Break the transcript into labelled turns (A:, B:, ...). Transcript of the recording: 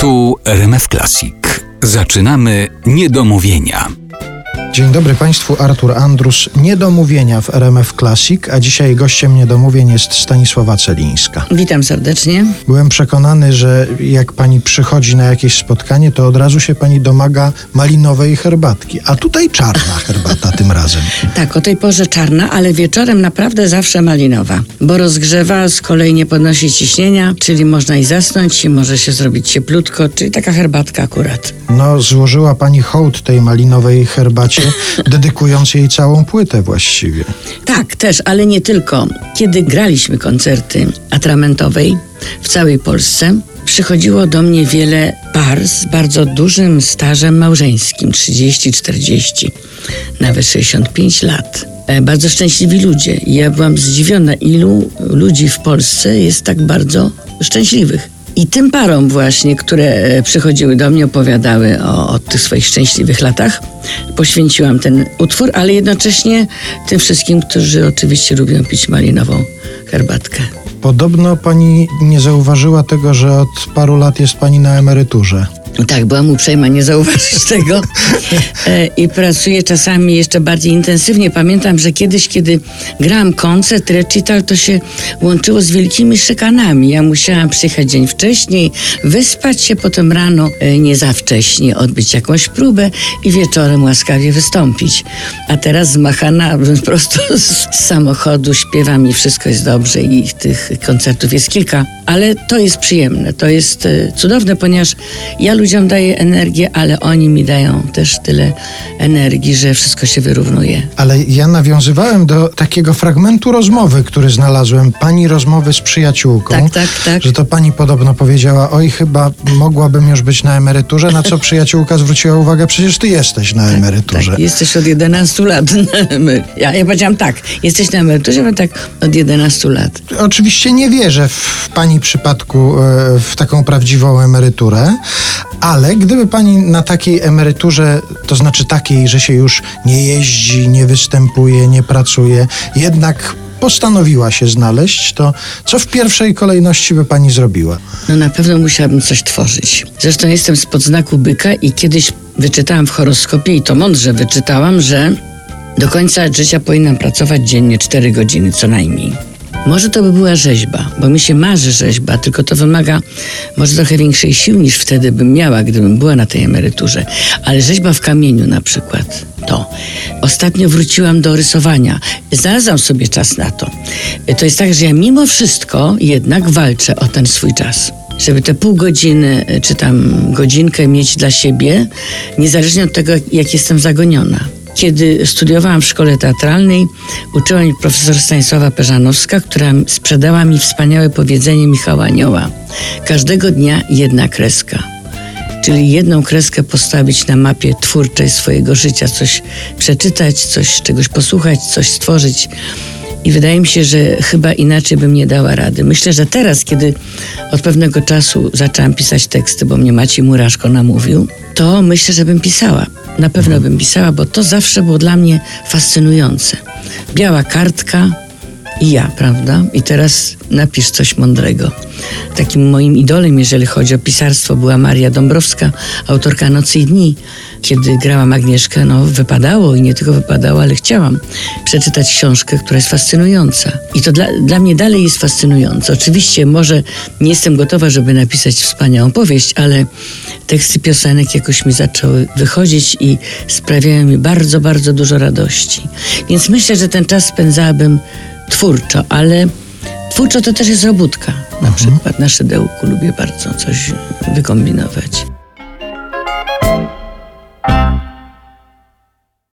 A: Tu RMF Classic. Zaczynamy niedomówienia.
B: Dzień dobry Państwu, Artur Andrus, Niedomówienia w RMF Classic, a dzisiaj gościem Niedomówień jest Stanisława Celińska.
C: Witam serdecznie.
B: Byłem przekonany, że jak Pani przychodzi na jakieś spotkanie, to od razu się Pani domaga malinowej herbatki, a tutaj czarna herbata tym razem.
C: Tak, o tej porze czarna, ale wieczorem naprawdę zawsze malinowa, bo rozgrzewa, z kolei nie podnosi ciśnienia, czyli można i zasnąć, i może się zrobić cieplutko, czyli taka herbatka akurat.
B: No, złożyła Pani hołd tej malinowej herbacie, dedykując jej całą płytę właściwie.
C: Tak, też, ale nie tylko. Kiedy graliśmy koncerty atramentowej w całej Polsce, przychodziło do mnie wiele par z bardzo dużym stażem małżeńskim 30-40, nawet 65 lat. E, Bardzo szczęśliwi ludzie. Ja byłam zdziwiona, ilu ludzi w Polsce jest tak bardzo szczęśliwych. I tym parom właśnie, które e, przychodziły do mnie, opowiadały o, o tych swoich szczęśliwych latach, poświęciłam ten utwór, ale jednocześnie tym wszystkim, którzy oczywiście lubią pić malinową herbatkę.
B: Podobno Pani nie zauważyła tego, że od paru lat jest Pani na emeryturze.
C: Tak, byłam uprzejma nie zauważyć tego e, i pracuję czasami jeszcze bardziej intensywnie. Pamiętam, że kiedyś, kiedy grałam koncert, recital, to się łączyło z wielkimi szykanami. Ja musiałam przyjechać dzień wcześniej, wyspać się, potem rano e, nie za wcześnie odbyć jakąś próbę i wieczorem łaskawie wystąpić. A teraz zmachana prosto z samochodu śpiewam i wszystko jest dobrze i tych koncertów jest kilka. Ale to jest przyjemne, to jest e, cudowne, ponieważ ja ludziom daję energię, ale oni mi dają też tyle energii, że wszystko się wyrównuje.
B: Ale ja nawiązywałem do takiego fragmentu rozmowy, który znalazłem. Pani rozmowy z przyjaciółką.
C: Tak, tak, tak.
B: Że to pani podobno powiedziała, oj, chyba mogłabym już być na emeryturze, na co przyjaciółka zwróciła uwagę, przecież ty jesteś na emeryturze.
C: Tak, jesteś od 11 lat na emeryturze. Ja, ja powiedziałam tak, jesteś na emeryturze, bo tak od 11 lat.
B: Oczywiście nie wierzę w pani przypadku e, w taką prawdziwą emeryturę, ale gdyby pani na takiej emeryturze, to znaczy takiej, że się już nie jeździ, nie występuje, nie pracuje, jednak postanowiła się znaleźć, to co w pierwszej kolejności by pani zrobiła?
C: No na pewno musiałabym coś tworzyć. Zresztą jestem spod znaku byka i kiedyś wyczytałam w horoskopie i to mądrze wyczytałam, że do końca życia powinnam pracować dziennie 4 godziny co najmniej. Może to by była rzeźba, bo mi się marzy rzeźba, tylko to wymaga może trochę większej sił niż wtedy bym miała, gdybym była na tej emeryturze. Ale rzeźba w kamieniu na przykład, to. Ostatnio wróciłam do rysowania. Znalazłam sobie czas na to. To jest tak, że ja mimo wszystko jednak walczę o ten swój czas żeby te pół godziny czy tam godzinkę mieć dla siebie, niezależnie od tego, jak jestem zagoniona. Kiedy studiowałam w szkole teatralnej, uczyła mi profesor Stanisława Peżanowska, która sprzedała mi wspaniałe powiedzenie Michała Anioła. Każdego dnia jedna kreska. Czyli jedną kreskę postawić na mapie twórczej swojego życia, coś przeczytać, coś czegoś posłuchać, coś stworzyć. I wydaje mi się, że chyba inaczej bym nie dała rady. Myślę, że teraz, kiedy od pewnego czasu zaczęłam pisać teksty, bo mnie Maciej Muraszko namówił, to myślę, że bym pisała. Na pewno bym pisała, bo to zawsze było dla mnie fascynujące. Biała kartka i ja, prawda? I teraz napisz coś mądrego. Takim moim idolem, jeżeli chodzi o pisarstwo, była Maria Dąbrowska, autorka Nocy i Dni. Kiedy grałam Agnieszkę, no wypadało i nie tylko wypadało, ale chciałam przeczytać książkę, która jest fascynująca. I to dla, dla mnie dalej jest fascynujące. Oczywiście może nie jestem gotowa, żeby napisać wspaniałą powieść, ale teksty piosenek jakoś mi zaczęły wychodzić i sprawiają mi bardzo, bardzo dużo radości. Więc myślę, że ten czas spędzałabym twórczo, ale twórczo to też jest robótka. Na przykład na szydełku lubię bardzo coś wykombinować.